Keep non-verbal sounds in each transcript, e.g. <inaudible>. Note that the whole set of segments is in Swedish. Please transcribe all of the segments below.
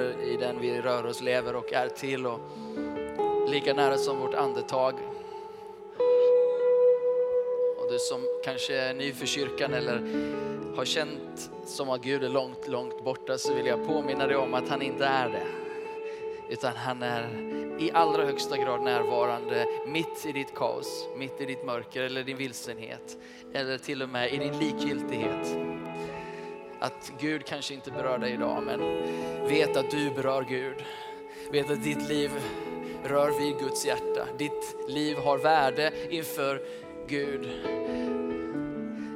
är i den vi rör oss, lever och är till. Och lika nära som vårt andetag. Och du som kanske är ny för kyrkan eller har känt som att Gud är långt, långt borta så vill jag påminna dig om att han inte är det. Utan han är i allra högsta grad närvarande mitt i ditt kaos, mitt i ditt mörker eller din vilsenhet. Eller till och med i din likgiltighet. Att Gud kanske inte berör dig idag men vet att du berör Gud. Vet att ditt liv rör vid Guds hjärta. Ditt liv har värde inför Gud.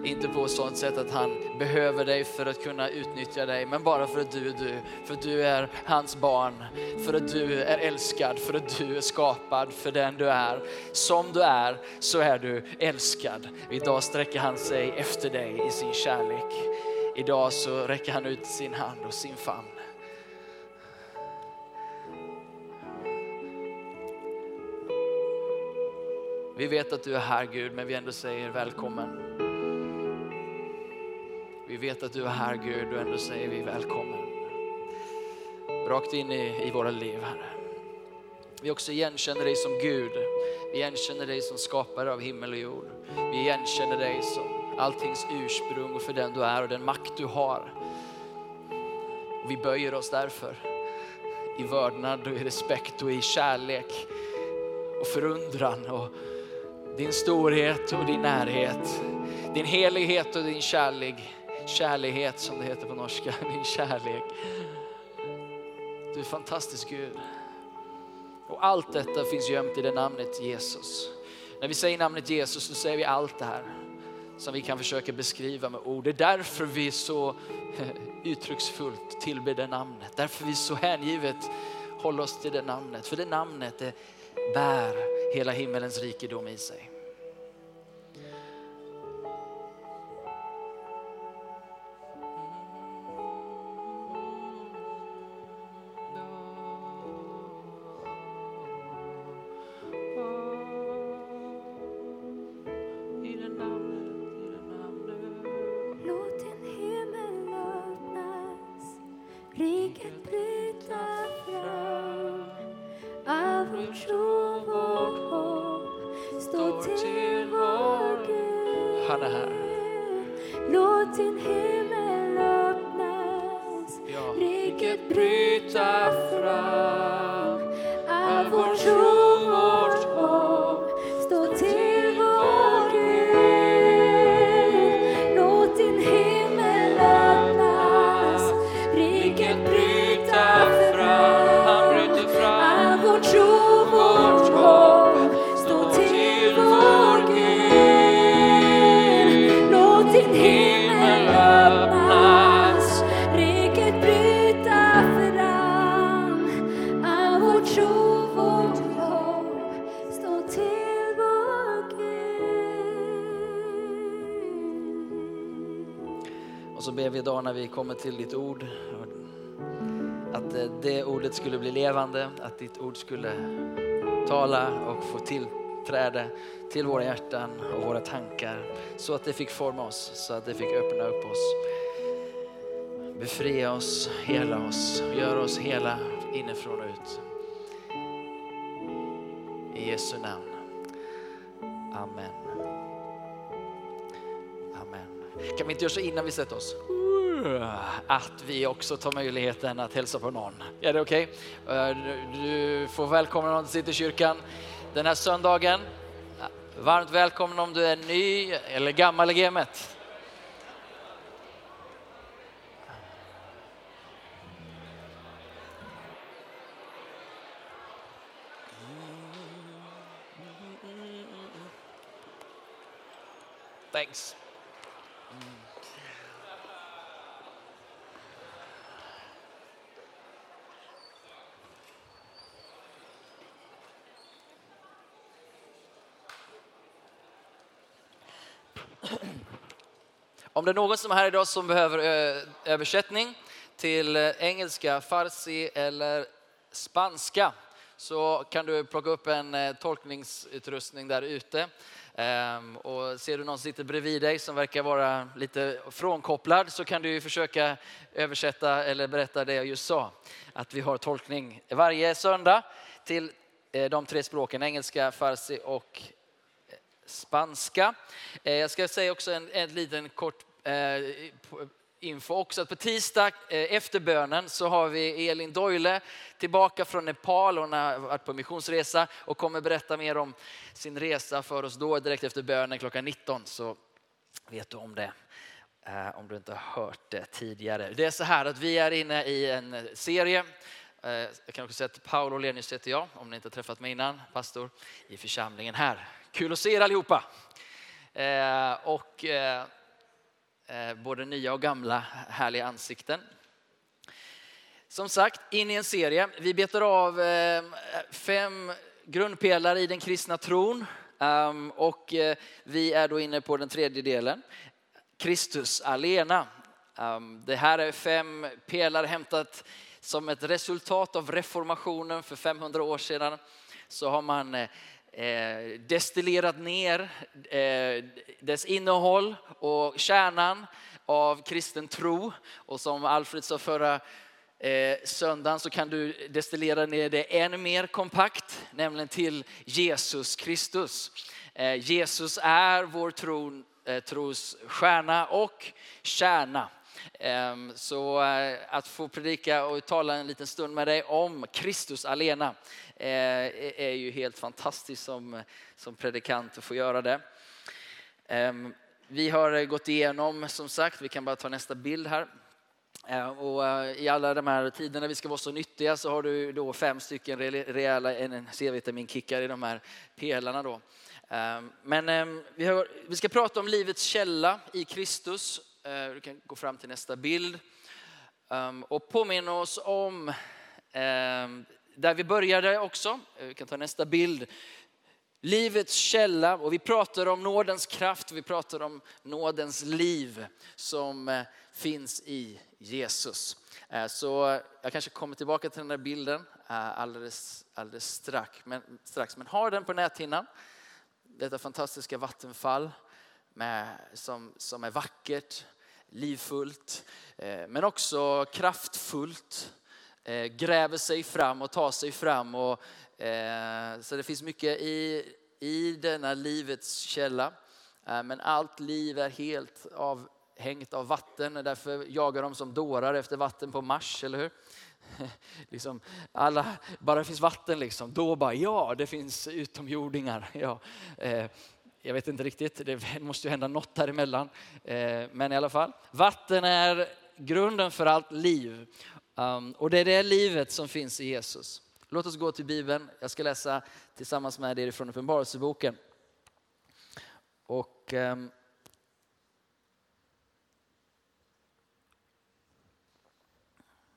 Inte på ett sådant sätt att han behöver dig för att kunna utnyttja dig, men bara för att du är du. För att du är hans barn, för att du är älskad, för att du är skapad för den du är. Som du är så är du älskad. Idag sträcker han sig efter dig i sin kärlek. Idag så räcker han ut sin hand och sin famn. Vi vet att du är här Gud, men vi ändå säger välkommen. Vi vet att du är här Gud och ändå säger vi välkommen. Rakt in i, i våra liv Herre. Vi också igenkänner dig som Gud. Vi igenkänner dig som skapare av himmel och jord. Vi igenkänner dig som alltings ursprung och för den du är och den makt du har. Vi böjer oss därför i vördnad och i respekt och i kärlek och förundran och din storhet och din närhet, din helighet och din kärlek, kärlighet som det heter på norska, <laughs> din kärlek. Du är fantastisk Gud. Och allt detta finns gömt i det namnet Jesus. När vi säger namnet Jesus så säger vi allt det här som vi kan försöka beskriva med ord. Det är därför vi så eh, uttrycksfullt tillber det namnet. Därför vi så hängivet håller oss till det namnet. För det namnet det bär hela himmelens rikedom i sig. Bryta fram. Av vår tro, vi när vi kommer till ditt ord att eh, det ordet skulle bli levande, att ditt ord skulle tala och få tillträde till våra hjärtan och våra tankar så att det fick forma oss, så att det fick öppna upp oss. Befria oss, hela oss, gör oss hela inifrån och ut. I Jesu namn. Amen. Amen. Kan vi inte göra så innan vi sätter oss? Att vi också tar möjligheten att hälsa på någon. Är det okej? Eh, okay? Du får välkomna någon till Citykyrkan kyrkan den här söndagen. Varmt välkommen om du är ny eller gammal i gamet. Thanks. Om det är någon som är här idag som behöver eh, översättning till eh, engelska, farsi eller spanska så kan du plocka upp en eh, tolkningsutrustning där ute. Ehm, och ser du någon som sitter bredvid dig som verkar vara lite frånkopplad så kan du ju försöka översätta eller berätta det jag just sa. Att vi har tolkning varje söndag till de tre språken engelska, farsi och spanska. Jag ska säga också en, en liten kort Eh, info också att på tisdag eh, efter bönen så har vi Elin Doyle tillbaka från Nepal. Hon har varit på missionsresa och kommer berätta mer om sin resa för oss då direkt efter bönen klockan 19. Så vet du om det eh, om du inte har hört det tidigare. Det är så här att vi är inne i en serie. Jag kan också säga att Paolo Lenius heter jag, om ni inte har träffat mig innan, pastor i församlingen här. Kul att se er allihopa. Och Eh, både nya och gamla härliga ansikten. Som sagt, in i en serie. Vi betar av eh, fem grundpelare i den kristna tron. Ehm, och eh, vi är då inne på den tredje delen. Kristus alena. Ehm, det här är fem pelare hämtat som ett resultat av reformationen för 500 år sedan. Så har man eh, destillerat ner eh, dess innehåll och kärnan av kristen tro. Och som Alfred sa förra eh, söndagen så kan du destillera ner det ännu mer kompakt, nämligen till Jesus Kristus. Eh, Jesus är vår tron, eh, tros stjärna och kärna. Ehm, så eh, att få predika och tala en liten stund med dig om Kristus alena eh, är ju helt fantastiskt som, som predikant att få göra det. Ehm, vi har gått igenom, som sagt, vi kan bara ta nästa bild här. Ehm, och eh, I alla de här tiderna vi ska vara så nyttiga så har du då fem stycken rejäla C-vitaminkickar i de här pelarna. Då. Men vi ska prata om livets källa i Kristus. Eh, du kan gå fram till nästa bild. Ehm, och påminna oss om ehm, där vi började också. Eh, vi kan ta nästa bild. Livets källa och vi pratar om nådens kraft, vi pratar om nådens liv som eh, finns i Jesus. Så jag kanske kommer tillbaka till den där bilden alldeles, alldeles strax. Men, strax. Men har den på näthinnan. Detta fantastiska vattenfall med, som, som är vackert, livfullt, eh, men också kraftfullt. Eh, gräver sig fram och tar sig fram. Och, eh, så det finns mycket i, i denna livets källa. Men allt liv är helt avhängt av vatten. Därför jagar de som dårar efter vatten på Mars, eller hur? <laughs> liksom alla, bara det finns vatten liksom, då bara ja, det finns utomjordingar. Ja. Jag vet inte riktigt, det <laughs> måste ju hända något däremellan. Eh, men i alla fall, vatten är grunden för allt liv. Ehm, och det är det livet som finns i Jesus. Låt oss gå till Bibeln. Jag ska läsa tillsammans med er från Uppenbarelseboken. Och ehm,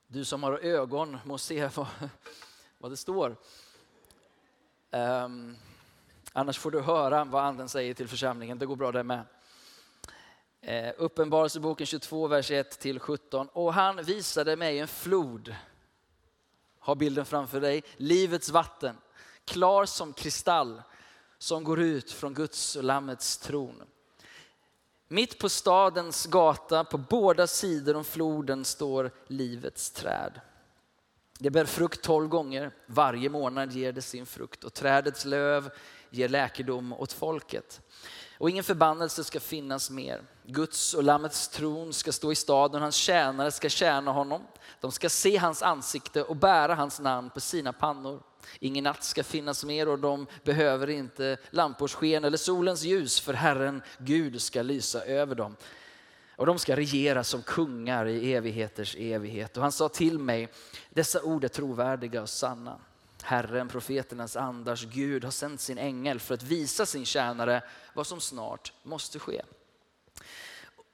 du som har ögon må se vad, <laughs> vad det står. Ehm, annars får du höra vad anden säger till församlingen. Det går bra det med. Eh, Uppenbarelseboken 22, vers 1-17. Och han visade mig en flod. Har bilden framför dig. Livets vatten. Klar som kristall. Som går ut från Guds och Lammets tron. Mitt på stadens gata, på båda sidor om floden, står livets träd. Det bär frukt tolv gånger. Varje månad ger det sin frukt och trädets löv ger läkedom åt folket. Och ingen förbannelse ska finnas mer. Guds och Lammets tron ska stå i staden, hans tjänare ska tjäna honom. De ska se hans ansikte och bära hans namn på sina pannor. Ingen natt ska finnas mer och de behöver inte lampors sken eller solens ljus för Herren Gud ska lysa över dem. Och de ska regera som kungar i evigheters evighet. Och han sa till mig, dessa ord är trovärdiga och sanna. Herren, profeternas andars Gud, har sänt sin ängel för att visa sin tjänare vad som snart måste ske.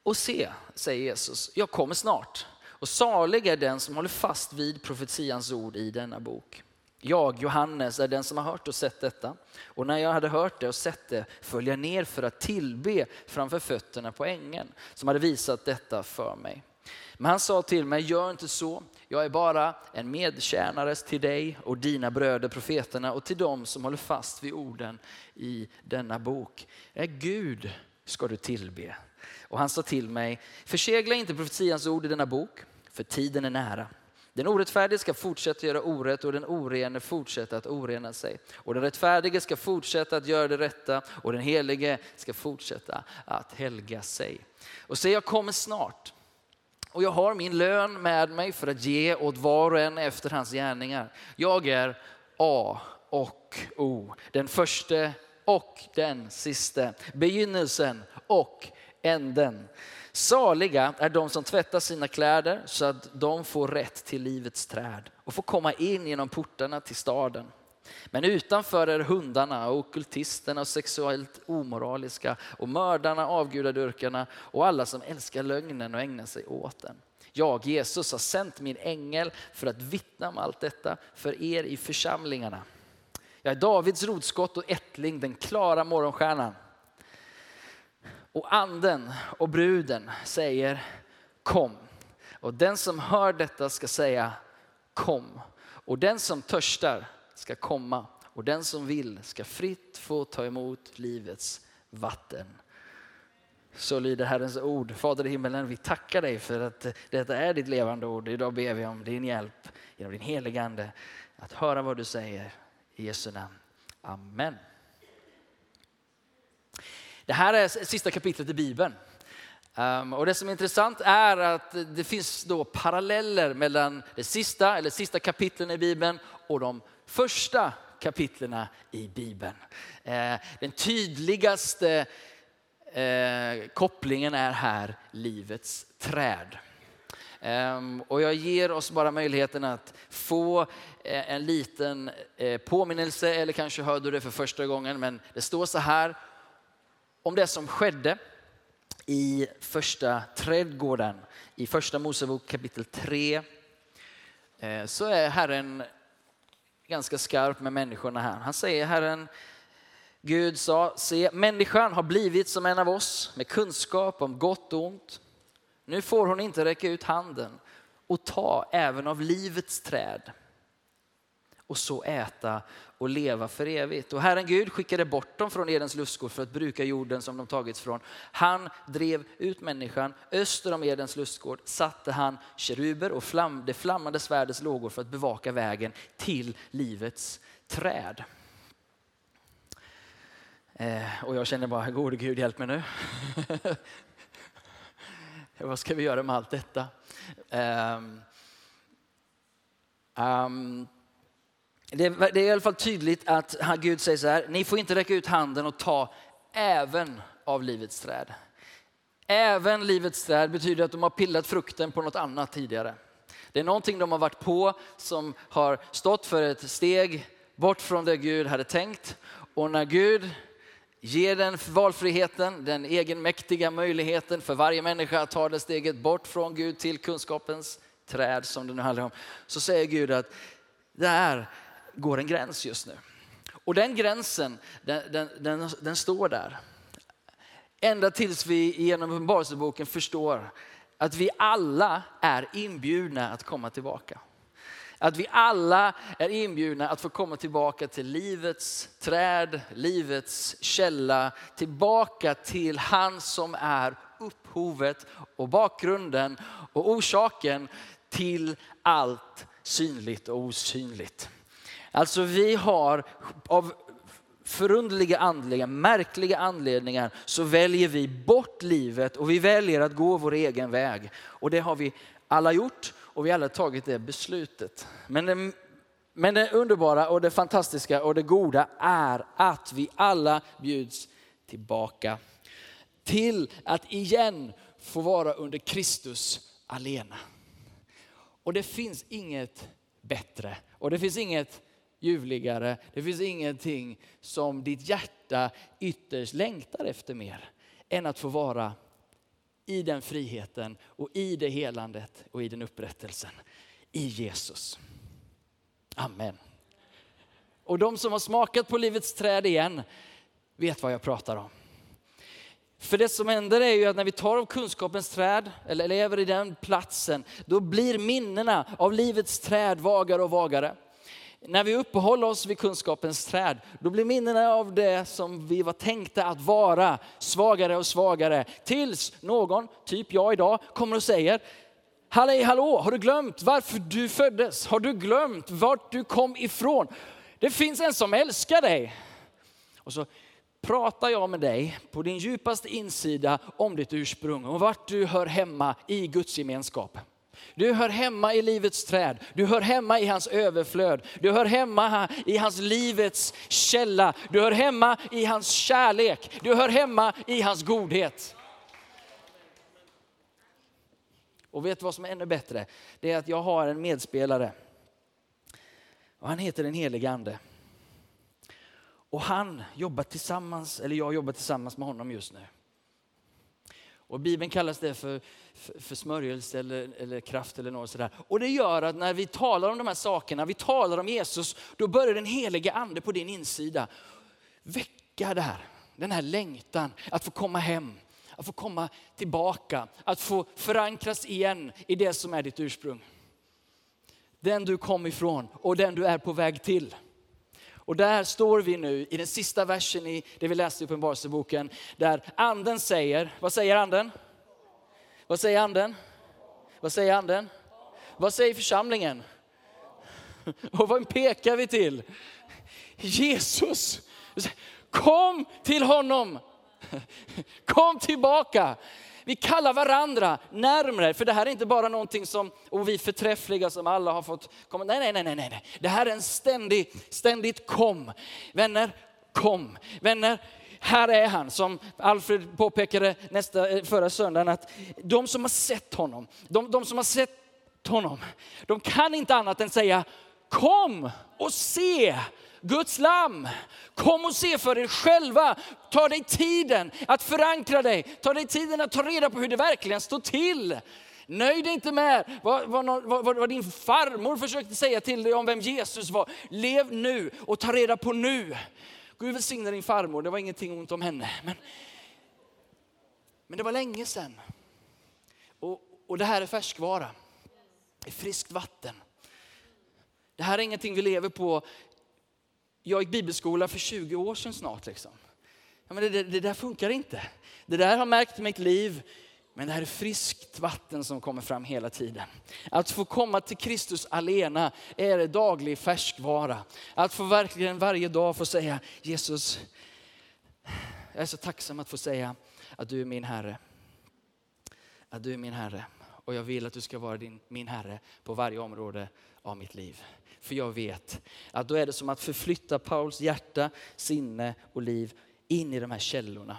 Och se, säger Jesus, jag kommer snart. Och salig är den som håller fast vid profetians ord i denna bok. Jag, Johannes, är den som har hört och sett detta. Och när jag hade hört det och sett det föll jag ner för att tillbe framför fötterna på ängeln som hade visat detta för mig. Men han sa till mig, gör inte så. Jag är bara en medtjänare till dig och dina bröder profeterna och till dem som håller fast vid orden i denna bok. Är Gud ska du tillbe. Och han sa till mig, försegla inte profetians ord i denna bok, för tiden är nära. Den orättfärdige ska fortsätta göra orätt och den orene fortsätta att orena sig. Och den rättfärdige ska fortsätta att göra det rätta och den helige ska fortsätta att helga sig. Och se, jag kommer snart. Och jag har min lön med mig för att ge åt var och en efter hans gärningar. Jag är A och O, den första och den siste, begynnelsen och änden. Saliga är de som tvättar sina kläder så att de får rätt till livets träd och får komma in genom portarna till staden. Men utanför är hundarna och okultisterna och sexuellt omoraliska och mördarna, avgudadyrkarna och alla som älskar lögnen och ägnar sig åt den. Jag, Jesus, har sänt min ängel för att vittna om allt detta för er i församlingarna. Jag är Davids rotskott och ättling, den klara morgonstjärnan. Och anden och bruden säger kom. Och den som hör detta ska säga kom. Och den som törstar ska komma och den som vill ska fritt få ta emot livets vatten. Så lyder Herrens ord. Fader i himmelen, vi tackar dig för att detta är ditt levande ord. Idag ber vi om din hjälp genom din heligande att höra vad du säger. I Jesu namn. Amen. Det här är sista kapitlet i Bibeln. Um, och det som är intressant är att det finns då paralleller mellan det sista, eller sista kapitlen i Bibeln och de första kapitlen i Bibeln. Eh, den tydligaste eh, kopplingen är här livets träd. Ehm, och jag ger oss bara möjligheten att få eh, en liten påminnelse, eller kanske hörde du det för första gången, men det står så här om det som skedde i första trädgården, i första Mosebok kapitel 3, så är Herren ganska skarp med människorna här. Han säger Herren, Gud sa, se människan har blivit som en av oss med kunskap om gott och ont. Nu får hon inte räcka ut handen och ta även av livets träd och så äta och leva för evigt. Och Herren Gud skickade bort dem från Edens lustgård för att bruka jorden som de tagits från. Han drev ut människan. Öster om Edens lustgård satte han keruber och flam, det flammande svärdets lågor för att bevaka vägen till livets träd. Eh, och jag känner bara, gode Gud hjälp mig nu. <laughs> Vad ska vi göra med allt detta? Um, um, det, är i alla fall tydligt att Gud säger så här, ni får inte räcka ut handen och ta även av livets träd. Även livets träd betyder att de har pillat frukten på något annat tidigare. Det är någonting de har varit på som har stått för ett steg bort från det Gud hade tänkt. Och när Gud ger den valfriheten, den egenmäktiga möjligheten för varje människa att ta det steget bort från Gud till kunskapens träd som det nu handlar om. Så säger Gud att det går en gräns just nu. Och den gränsen, den, den, den, den står där. Ända tills vi genom Uppenbarelseboken förstår att vi alla är inbjudna att komma tillbaka. Att vi alla är inbjudna att få komma tillbaka till livets träd, livets källa, tillbaka till han som är upphovet och bakgrunden och orsaken till allt synligt och osynligt. Alltså vi har av förundliga andliga, märkliga anledningar så väljer vi bort livet och vi väljer att gå vår egen väg. Och det har vi alla gjort och vi har alla tagit det beslutet. Men det, men det underbara och det fantastiska och det goda är att vi alla bjuds tillbaka till att igen få vara under Kristus alena. Och det finns inget bättre och det finns inget ljuvligare. Det finns ingenting som ditt hjärta ytterst längtar efter mer än att få vara i den friheten och i det helandet och i den upprättelsen i Jesus. Amen. Och de som har smakat på livets träd igen vet vad jag pratar om. För det som händer är ju att när vi tar av kunskapens träd, eller lever i den platsen, då blir minnena av livets träd vagare och vagare. När vi uppehåller oss vid kunskapens träd, då blir minnena av det som vi var tänkta att vara svagare och svagare. Tills någon, typ jag idag, kommer och säger, Hallå, hallå, har du glömt varför du föddes? Har du glömt vart du kom ifrån? Det finns en som älskar dig. Och så pratar jag med dig på din djupaste insida om ditt ursprung och vart du hör hemma i Guds gemenskap. Du hör hemma i livets träd, du hör hemma i hans överflöd, du hör hemma i hans livets källa, du hör hemma i hans kärlek, du hör hemma i hans godhet. Och vet du vad som är ännu bättre? Det är att jag har en medspelare. Och han heter den helige Ande. Och han jobbar tillsammans, eller jag jobbar tillsammans med honom just nu. Och Bibeln kallas det för, för, för smörjelse eller, eller kraft eller något sådär. Och det gör att när vi talar om de här sakerna, vi talar om Jesus, då börjar den helige ande på din insida väcka det här, den här längtan att få komma hem, att få komma tillbaka, att få förankras igen i det som är ditt ursprung. Den du kom ifrån och den du är på väg till. Och där står vi nu i den sista versen i det vi läste i Uppenbarelseboken, där anden säger, vad säger anden? Vad säger anden? Vad säger anden? Vad säger församlingen? <laughs> Och vad pekar vi till? Jesus! Kom till honom! Kom tillbaka! Vi kallar varandra närmre, för det här är inte bara någonting som, och vi förträffliga som alla har fått komma. Nej, nej, nej, nej, nej. Det här är en ständig, ständigt kom. Vänner, kom. Vänner, här är han, som Alfred påpekade nästa, eh, förra söndagen, att de som har sett honom, de, de som har sett honom, de kan inte annat än säga kom och se Guds lamm. Kom och se för er själva. Ta dig tiden att förankra dig. Ta dig tiden att ta reda på hur det verkligen står till. Nöj dig inte med vad, vad, vad, vad, din farmor försökte säga till dig om vem Jesus var. Lev nu och ta reda på nu. Gud välsigne din farmor, det var ingenting ont om henne. Men, men det var länge sedan. Och, och det här är färskvara. Det är friskt vatten. Det här är ingenting vi lever på jag gick bibelskola för 20 år sedan snart. Liksom. Ja, men det, det, det, där funkar inte. Det där har märkt mitt liv. Men det här är friskt vatten som kommer fram hela tiden. Att få komma till Kristus alena är daglig färskvara. Att få verkligen varje dag få säga Jesus, jag är så tacksam att få säga att du är min Herre. Att du är min Herre och jag vill att du ska vara din, min Herre på varje område av mitt liv. För jag vet att då är det som att förflytta Pauls hjärta, sinne och liv in i de här källorna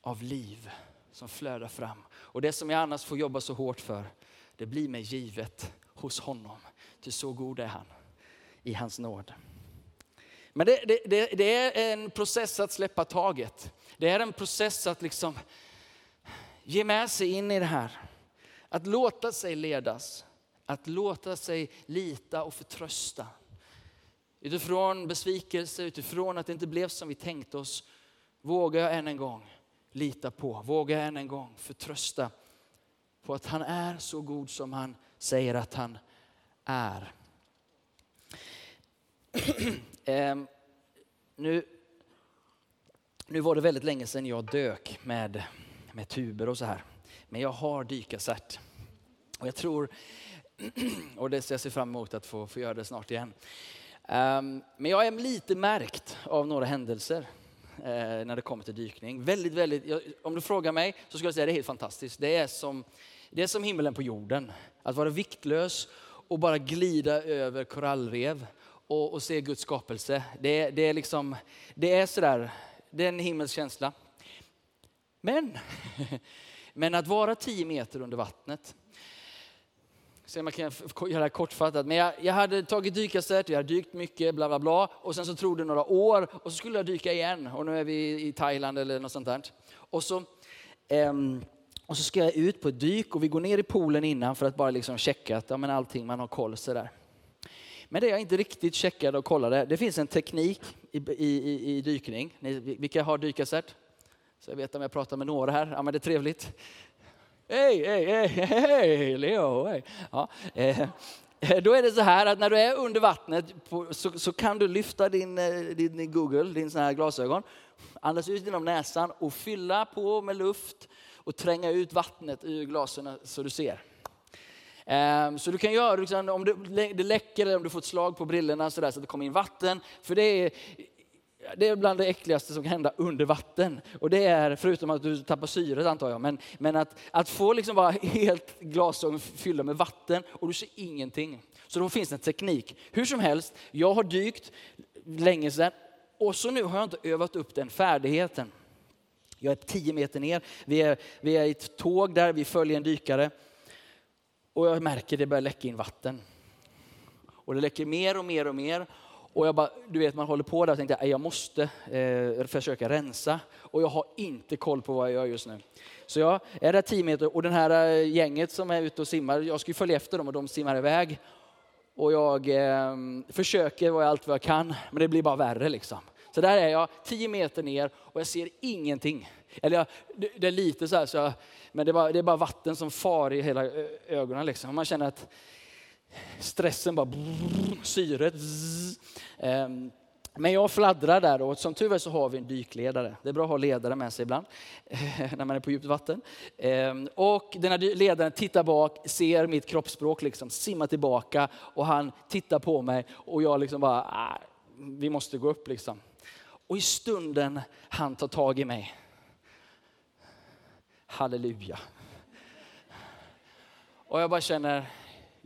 av liv som flödar fram. Och det som jag annars får jobba så hårt för, det blir mig givet hos honom. Ty så god är han i hans nåd. Men det, det, det, det, är en process att släppa taget. Det är en process att liksom ge med sig in i det här. Att låta sig ledas. Att låta sig lita och förtrösta. Utifrån besvikelse, utifrån att det inte blev som vi tänkte oss, vågar jag än en gång lita på, vågar jag än en gång förtrösta på att han är så god som han säger att han är. <clears throat> Ehm, nu, nu var det väldigt länge sedan jag dök med, med tuber och så här. Men jag har dykarcert. Och jag tror <clears throat> och det ser jag fram emot att få, få göra det snart igen. Um, men jag är lite märkt av några händelser uh, när det kommer till dykning. Väldigt, väldigt, jag, om du frågar mig så skulle jag säga att det är helt fantastiskt. Det är, som, det är som himlen på jorden. Att vara viktlös och bara glida över korallrev och, och se Guds skapelse. Det, det, är liksom, det är sådär, det är en himmelsk känsla. Men, <laughs> men att vara tio meter under vattnet Se om jag kan göra det kortfattat. Men jag, jag hade tagit dykarcert, jag hade dykt mycket, bla bla bla. Och sen så tog det några år och så skulle jag dyka igen. Och nu är vi i Thailand eller något sånt där. Och så, um, och så ska jag ut på ett dyk och vi går ner i poolen innan för att bara liksom checka att ja, men allting, man har koll sådär. Men det jag inte riktigt checkade och kollade, det finns en teknik i, i, i, i dykning. Ni, vilka har dykarcert? Så jag vet om jag pratar med några här. Ja, men det är trevligt. Hej, hej, hej, hej, Leo. Hej. Ja, eh, <laughs> då är det så här att när du är under vattnet så, så kan du lyfta eh, din, din Google, din sån här glasögon, andas ut genom näsan och fylla på med luft och tränga ut vattnet ur glasen så du ser. Ehm, så du kan göra liksom, om det, läcker eller om du får ett slag på brillorna så, där, så att det kommer in vatten. För det är, det är bland det äckligaste som kan hända under vatten. Och det är, förutom att du tappar syret antar jag, men, men att, att få liksom bara helt glasögon fyllda med vatten och du ser ingenting. Så då finns det en teknik. Hur som helst, jag har dykt länge sedan och så nu har jag inte övat upp den färdigheten. Jag är tio meter ner, vi är, vi är i ett tåg där, vi följer en dykare. Och jag märker det börjar läcka in vatten. Och det läcker mer och mer och mer. Och jag bara, du vet man håller på där och tänkte jag måste eh, försöka rensa. Och jag har inte koll på vad jag gör just nu. Så jag är där 10 meter och den här eh, gänget som är ute och simmar, jag ska ju följa efter dem och de simmar iväg. Och jag eh, försöker vad jag allt vad jag kan, men det blir bara värre liksom. Så där är jag 10 meter ner och jag ser ingenting. Eller jag, det, det, är lite så här, så jag, men det är, bara, det är bara vatten som far i hela eh, ögonen. Liksom. Man känner att stressen bara, brrr, syret. Zzz. Men jag fladdrar där och som tur är så har vi en dykledare. Det är bra att ha ledare med sig ibland <laughs> när man är på djupt vatten. Ehm, och den här ledaren tittar bak, ser mitt kroppsspråk, liksom, simmar tillbaka och han tittar på mig och jag liksom bara, ah, vi måste gå upp liksom. Och i stunden han tar tag i mig. Halleluja. Och jag bara känner,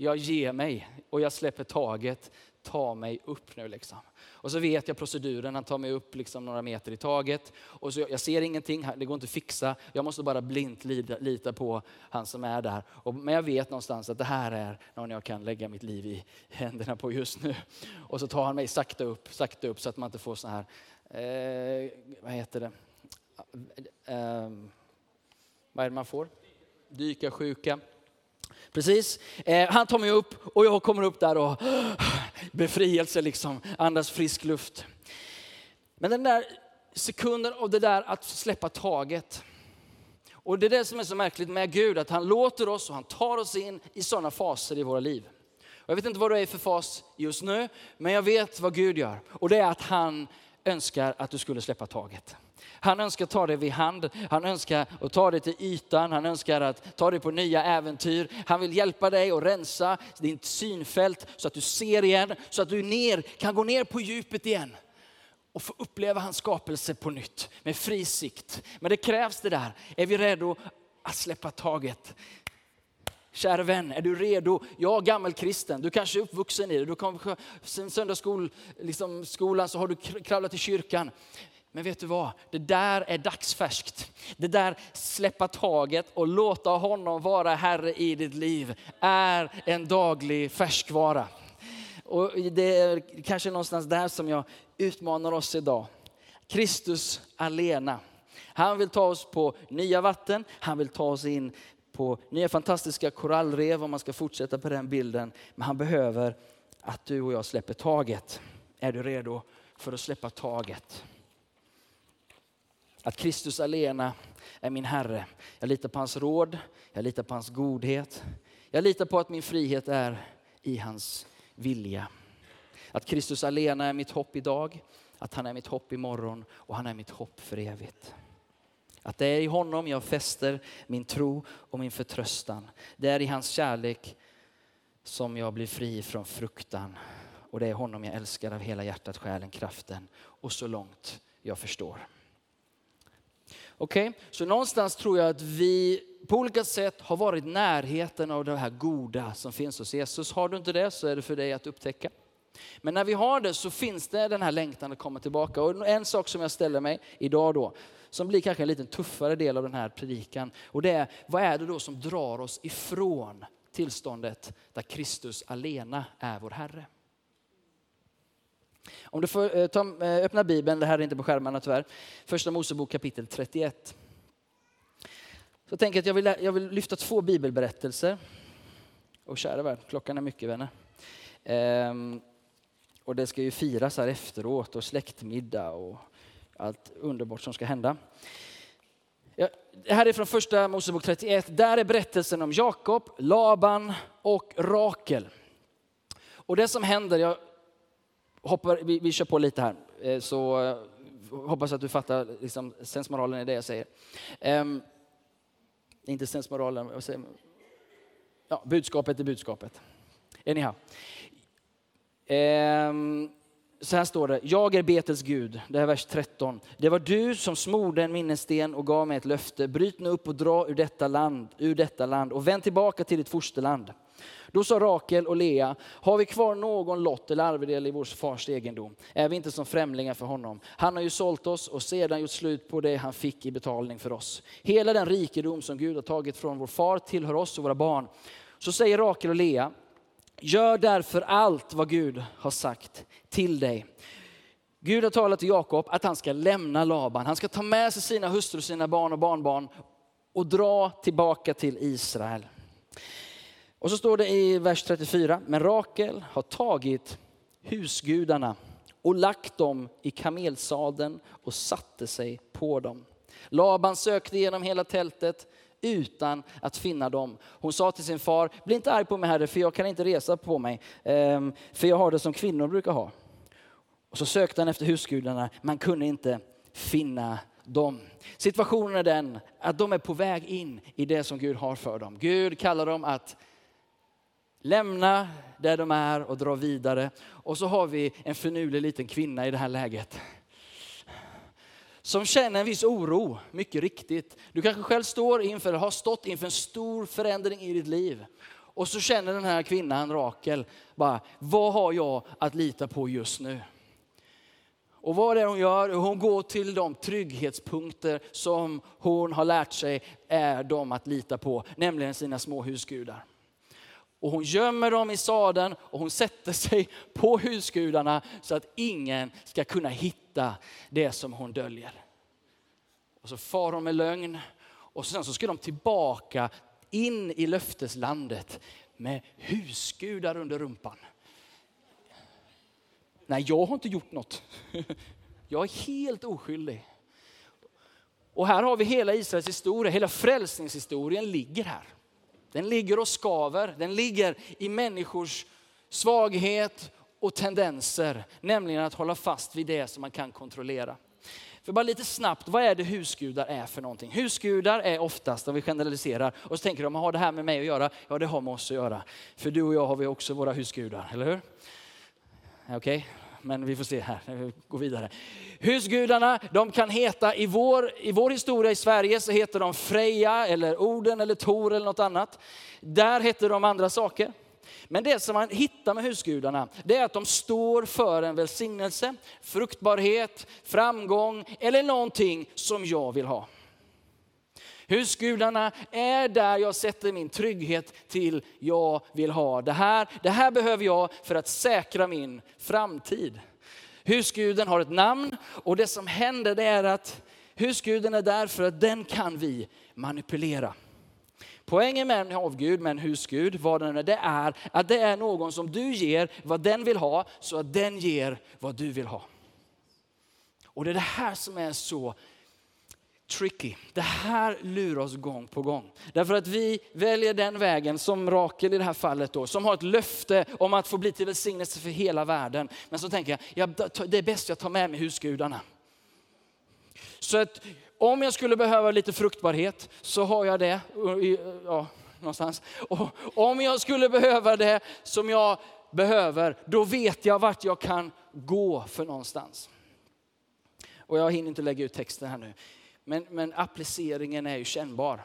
jag ger mig och jag släpper taget. Ta mig upp nu liksom. Och så vet jag proceduren, han tar mig upp liksom några meter i taget. Och så, jag ser ingenting, det går inte att fixa. Jag måste bara blint lita, lita på han som är där. Och, men jag vet någonstans att det här är någon jag kan lägga mitt liv i händerna på just nu. Och så tar han mig sakta upp, sakta upp så att man inte får så här, eh, vad heter det? Eh, vad är det man får? Dykarsjuka. Precis. Eh, han tar mig upp och jag kommer upp där och <gasps> befrielse liksom, andas frisk luft. Men den där sekunden av det där att släppa taget. Och det är det som är så märkligt med Gud, att han låter oss och han tar oss in i sådana faser i våra liv. Jag vet inte vad du är för fas just nu, men jag vet vad Gud gör. Och det är att han önskar att du skulle släppa taget. Han önskar ta dig vid hand, han önskar att ta dig till ytan, han önskar att ta dig på nya äventyr. Han vill hjälpa dig att rensa ditt synfält så att du ser igen, så att du ner, kan gå ner på djupet igen och få uppleva hans skapelse på nytt med fri sikt. Men det krävs det där. Är vi redo att släppa taget? Kära vän, är du redo? Jag gammal kristen, du kanske är uppvuxen i det. Du kom söndagsskolan liksom, så har du kravlat till kyrkan. Men vet du vad? Det där är dagsfärskt. Det där släppa taget och låta honom vara Herre i ditt liv är en daglig färskvara. Och det är kanske någonstans där som jag utmanar oss idag. Kristus alena. Han vill ta oss på nya vatten, han vill ta oss in på nya fantastiska korallrev om man ska fortsätta på den bilden. Men han behöver att du och jag släpper taget. Är du redo för att släppa taget? Att Kristus alena är min Herre. Jag litar på hans råd, jag litar på hans godhet. Jag litar på att min frihet är i hans vilja. Att Kristus alena är mitt hopp idag, att han är mitt hopp imorgon och han är mitt hopp för evigt. Att det är i honom jag fäster min tro och min förtröstan. Det är i hans kärlek som jag blir fri från fruktan. Och det är honom jag älskar av hela hjärtat, själen, kraften och så långt jag förstår. Okej, okay? så någonstans tror jag att vi på olika sätt har varit närheten av det här goda som finns hos Jesus. Har du inte det så är det för dig att upptäcka. Men när vi har det så finns det den här längtan att komma tillbaka. Och en sak som jag ställer mig idag då, som blir kanske en lite tuffare del av den här predikan. Och det är, vad är det då som drar oss ifrån tillståndet där Kristus alena är vår Herre? Om du får eh, ta, eh, öppna Bibeln, det här är inte på skärmarna tyvärr. Första Mosebok kapitel 31. Så tänk jag att jag vill, jag vill lyfta två bibelberättelser. Och kära värld, klockan är mycket vänner. Ehm, och det ska ju firas här efteråt och släktmiddag och allt underbart som ska hända. det här är från första Mosebok 31. Där är berättelsen om Jakob, Laban och Rakel. Och det som händer, jag hoppar, vi, vi kör på lite här, eh, så eh, hoppas att du fattar liksom, sensmoralen i det jag säger. Um, inte sensmoralen, vad säger man? Ja, budskapet är budskapet. Anyhow. Um, ehm, så här står det, jag är Betels Gud, det är vers 13. Det var du som smorde en minnessten och gav mig ett löfte. Bryt nu upp och dra ur detta land, ur detta land och vänd tillbaka till ditt fosterland. Då sa Rakel och Lea, har vi kvar någon lott eller arvedel i vår fars egendom? Är vi inte som främlingar för honom? Han har ju sålt oss och sedan gjort slut på det han fick i betalning för oss. Hela den rikedom som Gud har tagit från vår far tillhör oss och våra barn. Så säger Rakel och Lea, Gör därför allt vad Gud har sagt till dig. Gud har talat till Jakob att han ska lämna Laban. Han ska ta med sig sina hustrur, sina barn och barnbarn och dra tillbaka till Israel. Och så står det i vers 34, men Rakel har tagit husgudarna och lagt dem i kamelsaden och satte sig på dem. Laban sökte genom hela tältet utan att finna dem. Hon sa till sin far, bli inte arg på mig herre, för jag kan inte resa på mig, ehm, för jag har det som kvinnor brukar ha. Och så sökte han efter husgudarna, man kunde inte finna dem. Situationen är den att de är på väg in i det som Gud har för dem. Gud kallar dem att lämna där de är och dra vidare. Och så har vi en förnulig liten kvinna i det här läget som känner en viss oro, mycket riktigt. Du kanske själv står inför, eller har stått inför en stor förändring i ditt liv. Och så känner den här kvinnan, Rakel, bara, vad har jag att lita på just nu? Och vad är det hon gör? Hon går till de trygghetspunkter som hon har lärt sig är de att lita på, nämligen sina små husgudar. Och hon gömmer dem i sadeln och hon sätter sig på husgudarna så att ingen ska kunna hitta det som hon döljer. Och så far hon med lögn och sen så ska de tillbaka in i löfteslandet med husgudar under rumpan. Nej, jag har inte gjort något. <laughs> Jag är helt oskyldig. Och här har vi hela Israels historia, hela frälsningshistorien ligger här. Den ligger och skaver, den ligger i människors svaghet och tendenser, nämligen att hålla fast vid det som man kan kontrollera. För bara lite snabbt, vad är det husgudar är för någonting? Husgudar är oftast, om vi generaliserar, och så tänker de, har det här med mig att göra? Ja, det har med oss att göra. För du och jag har vi också våra husgudar, eller hur? Okej, okay men vi får se här, vi går vidare. Husgudarna, de kan heta, i vår, i vår historia i Sverige så heter de Freja eller Oden eller Tor eller något annat. Där heter de andra saker. Men det som man hittar med husgudarna, det är att de står för en välsignelse, fruktbarhet, framgång eller någonting som jag vill ha. Husgudarna är där jag sätter min trygghet till jag vill ha det här. Det här behöver jag för att säkra min framtid. Husguden har ett namn och det som händer det är att husguden är där för att den kan vi manipulera. Poängen med en avgud, med en husgud, vad den är, det är att det är någon som du ger vad den vill ha så att den ger vad du vill ha. Och det är det här som är så tricky. Det här lurar oss gång på gång. Därför att vi väljer den vägen, som Rakel i det här fallet, då, som har ett löfte om att få bli till välsignelse för hela världen. Men så tänker jag, ja, det är bäst jag tar med mig husgudarna. Så att om jag skulle behöva lite fruktbarhet så har jag det. Ja, någonstans. Och om jag skulle behöva det som jag behöver, då vet jag vart jag kan gå för någonstans. Och jag hinner inte lägga ut texten här nu. Men, men appliceringen är ju kännbar.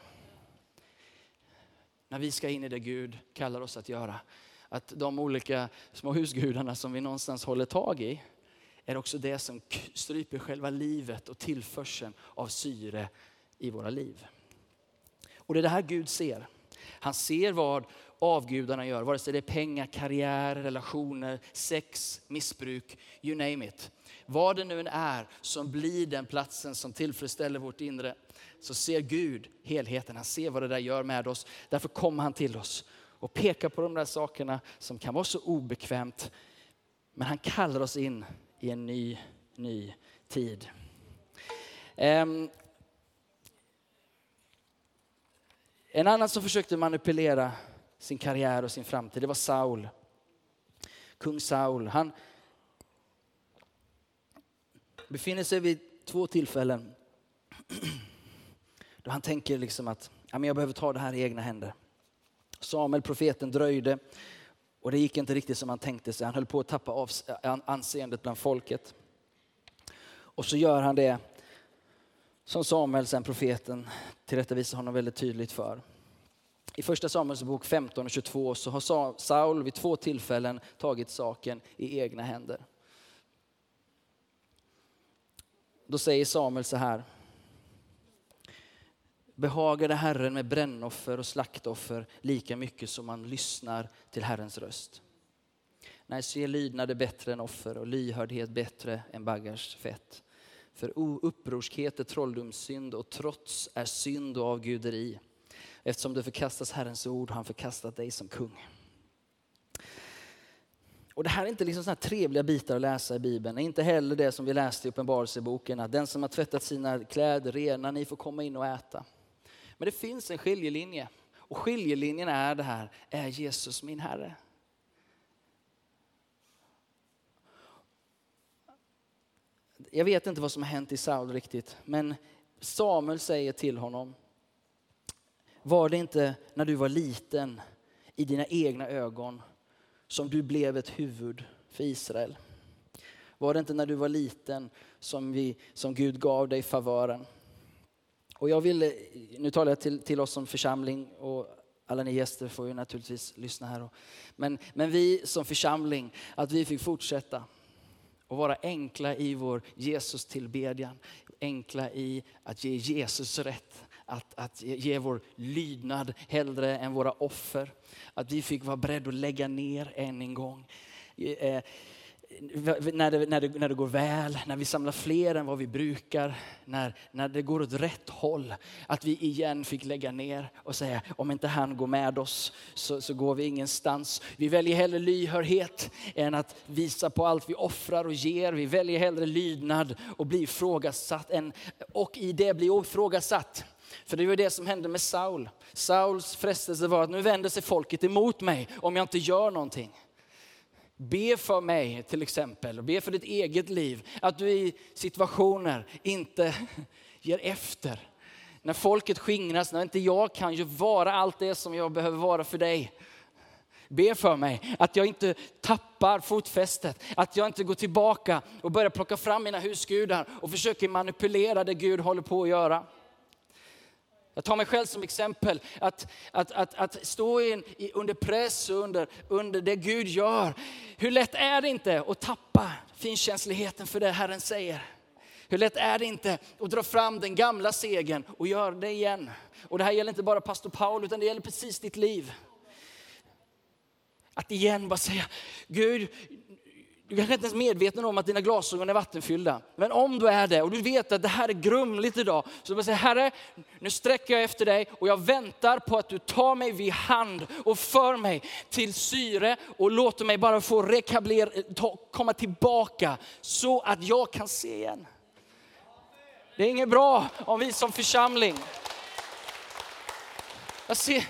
När vi ska in i det Gud kallar oss att göra. Att de olika små husgudarna som vi någonstans håller tag i är också det som stryper själva livet och tillförseln av syre i våra liv. Och det är det här Gud ser. Han ser vad avgudarna gör, vare sig det är pengar, karriär, relationer, sex, missbruk, you name it. Vad det nu än är som blir den platsen som tillfredsställer vårt inre, så ser Gud helheten. Han ser vad det där gör med oss. Därför kommer han till oss och pekar på de där sakerna som kan vara så obekvämt. Men han kallar oss in i en ny, ny tid. Um, En annan som försökte manipulera sin karriär och sin framtid, det var Saul. Kung Saul. Han befinner sig vid två tillfällen då han tänker liksom att jag behöver ta det här i egna händer. Samuel, profeten, dröjde och det gick inte riktigt som han tänkte sig. Han höll på att tappa av anseendet bland folket. Och så gör han det som Samuel, sen profeten, tillrättavisar honom väldigt tydligt för. I första Samuels bok 15 och 22 så har Saul vid två tillfällen tagit saken i egna händer. Då säger Samuel så här. Behagade Herren med brännoffer och slaktoffer lika mycket som man lyssnar till Herrens röst? Nej, se lydnad är bättre än offer och lyhördhet bättre än baggars fett. För upprorskhet är trolldomssynd och trots är synd och avguderi. Eftersom du förkastas Herrens ord har han förkastat dig som kung. Och det här är inte liksom såna trevliga bitar att läsa i Bibeln. Inte heller det som vi läste i Uppenbarelseboken, att den som har tvättat sina kläder rena, ni får komma in och äta. Men det finns en skiljelinje. Och skiljelinjen är det här, är Jesus min Herre? Jag vet inte vad som har hänt i Saul riktigt, men Samuel säger till honom, var det inte när du var liten i dina egna ögon som du blev ett huvud för Israel? Var det inte när du var liten som, vi, som Gud gav dig favören? Och jag vill, nu talar jag till, till oss som församling och alla ni gäster får ju naturligtvis lyssna här. Men, men vi som församling, att vi fick fortsätta och vara enkla i vår Jesus tillbedjan. Enkla i att ge Jesus rätt att, att ge vår lydnad hellre än våra offer. Att vi fick vara beredda att lägga ner än en gång. Eh, eh när det, när, det, när det går väl, när vi samlar fler än vad vi brukar, när, när det går åt rätt håll. Att vi igen fick lägga ner och säga, om inte han går med oss så, så går vi ingenstans. Vi väljer hellre lyhördhet än att visa på allt vi offrar och ger. Vi väljer hellre lydnad och bli ifrågasatt, än, och i det bli ifrågasatt. För det var det som hände med Saul. Sauls frestelse var att nu vänder sig folket emot mig om jag inte gör någonting. Be för mig till exempel, be för ditt eget liv. Att du i situationer inte <laughs> ger efter. När folket skingras, när inte jag kan ju vara allt det som jag behöver vara för dig. Be för mig att jag inte tappar fotfästet, att jag inte går tillbaka och börjar plocka fram mina husgudar och försöker manipulera det Gud håller på att göra. Jag tar mig själv som exempel, att, att, att, att stå in, under press under, under det Gud gör. Hur lätt är det inte att tappa finkänsligheten för det Herren säger? Hur lätt är det inte att dra fram den gamla segern och göra det igen? Och det här gäller inte bara pastor Paul, utan det gäller precis ditt liv. Att igen bara säga, Gud, du kanske inte ens är medveten om att dina glasögon är vattenfyllda. Men om du är det och du vet att det här är grumligt idag, så bara säga Herre, nu sträcker jag efter dig och jag väntar på att du tar mig vid hand och för mig till syre och låter mig bara få rekabler, komma tillbaka så att jag kan se igen. Det är inget bra om vi som församling jag ser,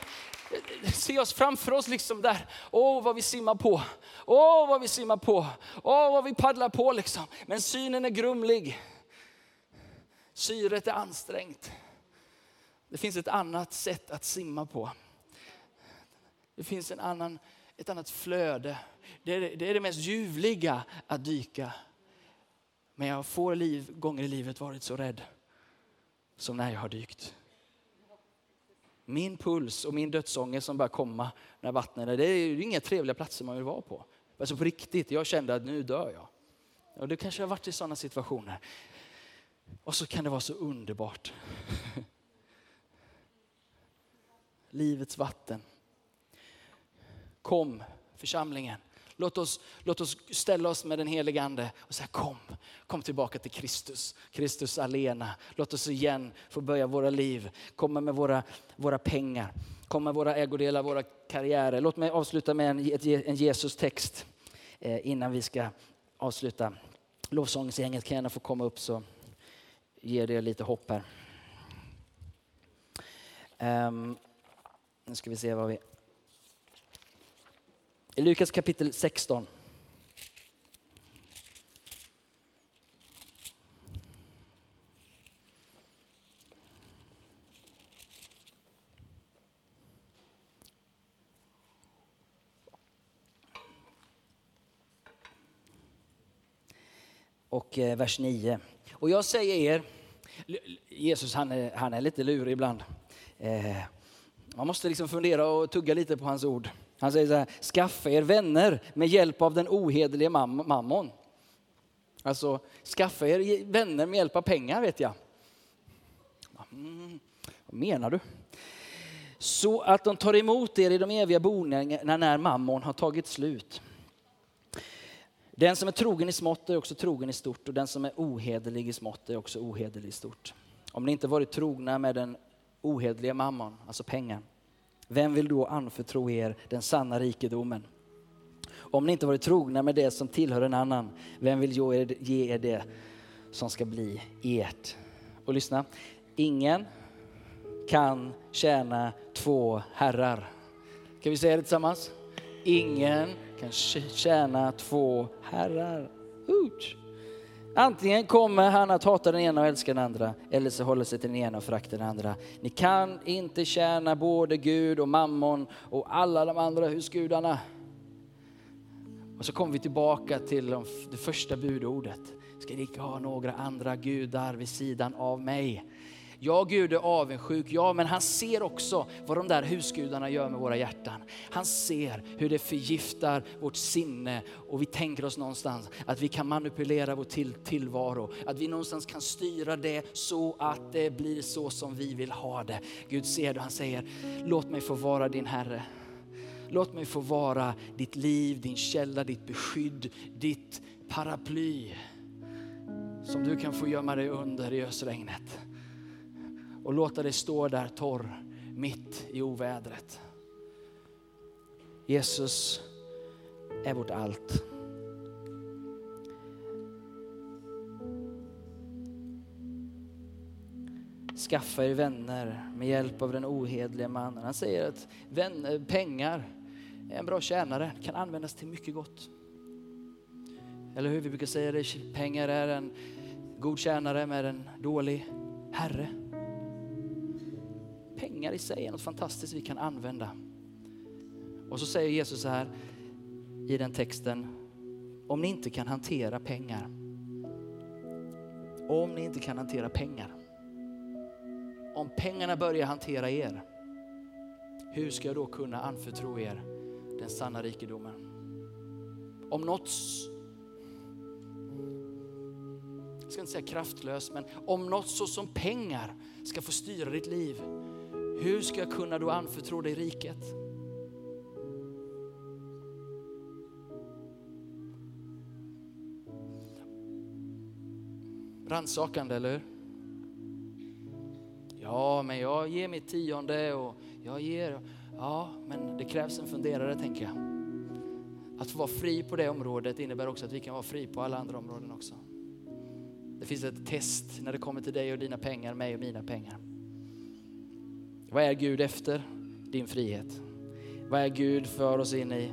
se oss framför oss liksom där. Åh, vad vi simmar på. Åh, vad vi simmar på. Åh, vad vi paddlar på liksom. Men synen är grumlig. Syret är ansträngt. Det finns ett annat sätt att simma på. Det finns en annan, ett annat flöde. Det är, det är det mest ljuvliga att dyka. Men jag har få liv, gånger i livet varit så rädd som när jag har dykt. Min puls och min dödsångest som börjar komma när vattnet är, det är ju inga trevliga platser man vill vara på. Alltså på riktigt, jag kände att nu dör jag. Och du kanske har varit i sådana situationer. Och så kan det vara så underbart. <laughs> Livets vatten. Kom församlingen. Låt oss, låt oss ställa oss med den helige Ande och säga kom, kom tillbaka till Kristus, Kristus alena. Låt oss igen få börja våra liv, komma med våra, våra pengar, komma med våra ägodelar, våra karriärer. Låt mig avsluta med en, en Jesus-text eh, innan vi ska avsluta. Lovsångsgänget kan gärna få komma upp så ger det lite hopp här. Um, Nu ska vi se vad vi... I Lukas kapitel 16. Och eh, vers 9. Och jag säger er, Jesus han är, han är lite lurig ibland. Eh, man måste liksom fundera och tugga lite på hans ord. Han säger så här, skaffa er vänner med hjälp av den ohederliga mam mammon. Alltså, skaffa er vänner med hjälp av pengar vet jag. Mm, vad menar du? Så att de tar emot er i de eviga boningarna när mammon har tagit slut. Den som är trogen i smått är också trogen i stort och den som är ohederlig i smått är också ohederlig i stort. Om ni inte varit trogna med den ohederliga mammon, alltså pengar, vem vill då anförtro er den sanna rikedomen? Om ni inte varit trogna med det som tillhör en annan, vem vill ge er det som ska bli ert? Och lyssna, ingen kan tjäna två herrar. Kan vi säga det tillsammans? Ingen kan tjäna två herrar. Ouch. Antingen kommer han att hata den ena och älska den andra, eller så håller sig till den ena och föraktar den andra. Ni kan inte tjäna både Gud och mammon och alla de andra husgudarna. Och så kommer vi tillbaka till det första budordet. Ska ni inte ha några andra gudar vid sidan av mig? Ja, Gud är avundsjuk, ja, men han ser också vad de där husgudarna gör med våra hjärtan. Han ser hur det förgiftar vårt sinne och vi tänker oss någonstans att vi kan manipulera vår till tillvaro. Att vi någonstans kan styra det så att det blir så som vi vill ha det. Gud ser det och han säger, låt mig få vara din Herre. Låt mig få vara ditt liv, din källa, ditt beskydd, ditt paraply. Som du kan få gömma dig under i ösregnet och låta dig stå där torr mitt i ovädret. Jesus är vårt allt. Skaffa er vänner med hjälp av den ohedliga mannen. Han säger att vänner, pengar är en bra tjänare, kan användas till mycket gott. Eller hur vi brukar säga det, pengar är en god tjänare med en dålig herre pengar i sig är något fantastiskt vi kan använda. Och så säger Jesus så här i den texten, om ni inte kan hantera pengar, om ni inte kan hantera pengar, om pengarna börjar hantera er, hur ska jag då kunna anförtro er den sanna rikedomen? Om något, jag ska inte säga kraftlöst, men om något så som pengar ska få styra ditt liv, hur ska jag kunna då anförtro dig riket? Rannsakande, eller hur? Ja, men jag ger mitt tionde och jag ger. Ja, men det krävs en funderare tänker jag. Att få vara fri på det området innebär också att vi kan vara fri på alla andra områden också. Det finns ett test när det kommer till dig och dina pengar, mig och mina pengar. Vad är Gud efter din frihet? Vad är Gud för oss in i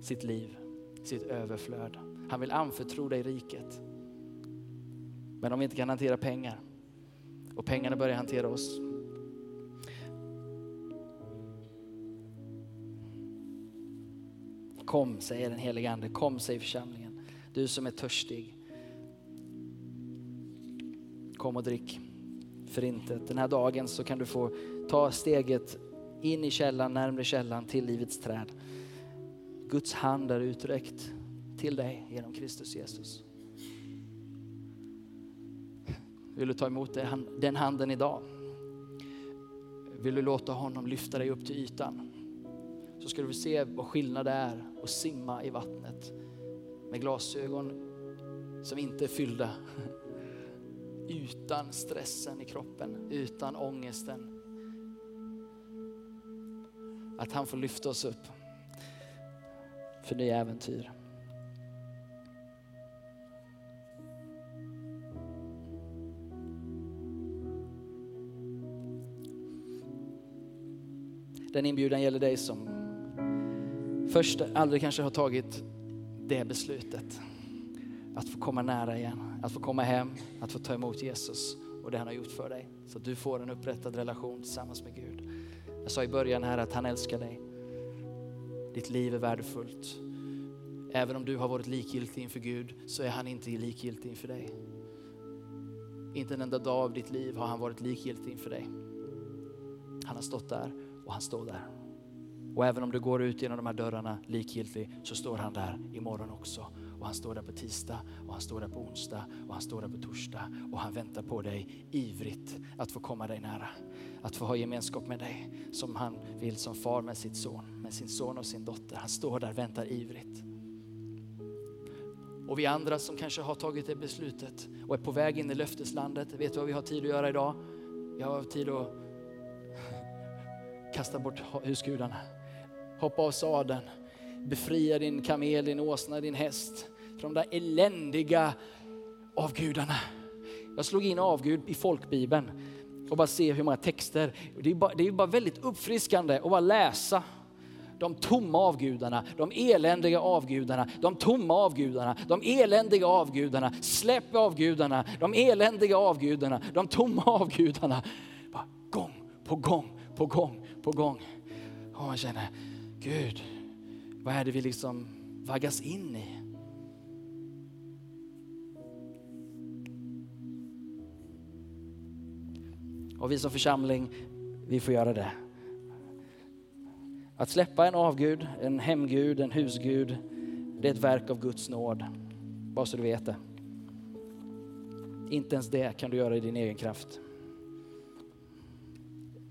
sitt liv, sitt överflöd? Han vill anförtro dig riket. Men om vi inte kan hantera pengar och pengarna börjar hantera oss. Kom, säger den helige Ande. Kom, säger församlingen. Du som är törstig. Kom och drick förintet. Den här dagen så kan du få ta steget in i källan, närmre källan till livets träd. Guds hand är uträckt till dig genom Kristus Jesus. Vill du ta emot den handen idag? Vill du låta honom lyfta dig upp till ytan? Så ska du se vad skillnad det är att simma i vattnet med glasögon som inte är fyllda utan stressen i kroppen, utan ångesten. Att han får lyfta oss upp för nya äventyr. Den inbjudan gäller dig som först aldrig kanske har tagit det beslutet. Att få komma nära igen, att få komma hem, att få ta emot Jesus och det han har gjort för dig. Så att du får en upprättad relation tillsammans med Gud. Jag sa i början här att han älskar dig. Ditt liv är värdefullt. Även om du har varit likgiltig inför Gud så är han inte likgiltig inför dig. Inte en enda dag av ditt liv har han varit likgiltig inför dig. Han har stått där och han står där. Och även om du går ut genom de här dörrarna likgiltig så står han där imorgon också. Och han står där på tisdag och han står där på onsdag och han står där på torsdag. Och han väntar på dig ivrigt att få komma dig nära. Att få ha gemenskap med dig som han vill som far med sitt son, med sin son och sin dotter. Han står där och väntar ivrigt. Och vi andra som kanske har tagit det beslutet och är på väg in i löfteslandet, vet du vad vi har tid att göra idag? Vi har tid att <laughs> kasta bort husgudarna, hoppa av sadeln, befria din kamel, din åsna, din häst från de där eländiga avgudarna. Jag slog in avgud i folkbibeln och bara se hur många texter. Det är bara, det är bara väldigt uppfriskande att bara läsa de tomma avgudarna, de eländiga avgudarna, de tomma avgudarna, de eländiga avgudarna, släpp avgudarna, de eländiga avgudarna, de tomma avgudarna. Bara gång på gång på gång på gång. Och man känner, Gud, vad är det vi liksom vaggas in i? Och vi som församling, vi får göra det. Att släppa en avgud, en hemgud, en husgud, det är ett verk av Guds nåd. Bara så du vet det. Inte ens det kan du göra i din egen kraft.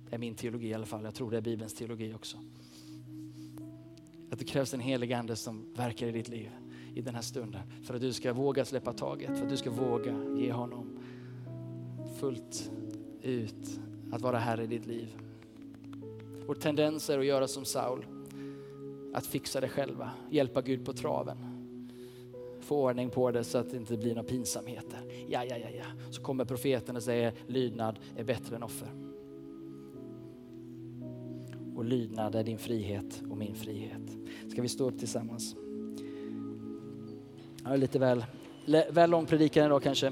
Det är min teologi i alla fall. Jag tror det är Bibelns teologi också. Att det krävs en helig ande som verkar i ditt liv i den här stunden. För att du ska våga släppa taget, för att du ska våga ge honom fullt ut att vara här i ditt liv. Vår tendens är att göra som Saul, att fixa det själva, hjälpa Gud på traven. Få ordning på det så att det inte blir några pinsamheter. Ja, ja, ja, ja. Så kommer profeten och säger lydnad är bättre än offer. Och lydnad är din frihet och min frihet. Ska vi stå upp tillsammans? Ja, lite väl, väl lång predikan idag kanske.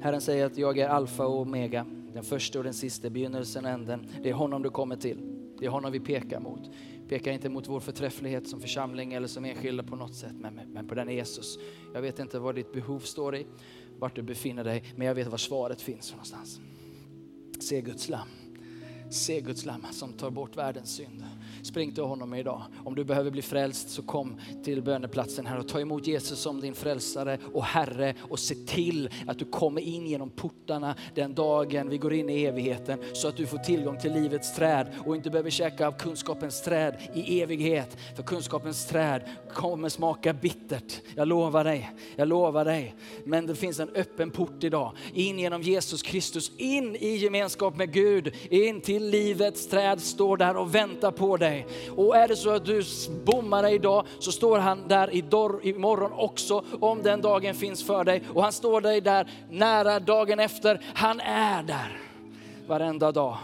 Herren säger att jag är alfa och omega, den första och den sista, begynnelsen och änden. Det är honom du kommer till. Det är honom vi pekar mot. Pekar inte mot vår förträfflighet som församling eller som enskilda på något sätt, men, men på den Jesus. Jag vet inte vad ditt behov står i, vart du befinner dig, men jag vet var svaret finns någonstans. Se Guds lamm. Se Guds lamm som tar bort världens synd. Spring till honom idag. Om du behöver bli frälst så kom till böneplatsen här och ta emot Jesus som din frälsare och Herre och se till att du kommer in genom portarna den dagen vi går in i evigheten så att du får tillgång till livets träd och inte behöver käka av kunskapens träd i evighet. För kunskapens träd kommer smaka bittert. Jag lovar dig, jag lovar dig. Men det finns en öppen port idag. In genom Jesus Kristus, in i gemenskap med Gud, in till livets träd står där och väntar på dig dig. Och är det så att du bommar dig idag så står han där imorgon också om den dagen finns för dig. Och han står dig där nära dagen efter. Han är där varenda dag.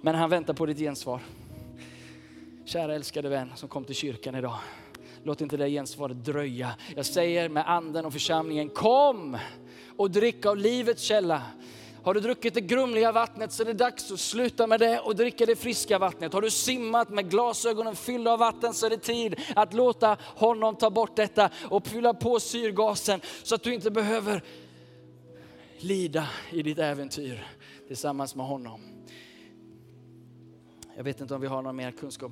Men han väntar på ditt gensvar. Kära älskade vän som kom till kyrkan idag. Låt inte det gensvaret dröja. Jag säger med anden och församlingen, kom och drick av livets källa. Har du druckit det grumliga vattnet så är det dags att sluta med det och dricka det friska vattnet. Har du simmat med glasögonen fyllda av vatten så är det tid att låta honom ta bort detta och fylla på syrgasen så att du inte behöver lida i ditt äventyr tillsammans med honom. Jag vet inte om vi har någon mer kunskap.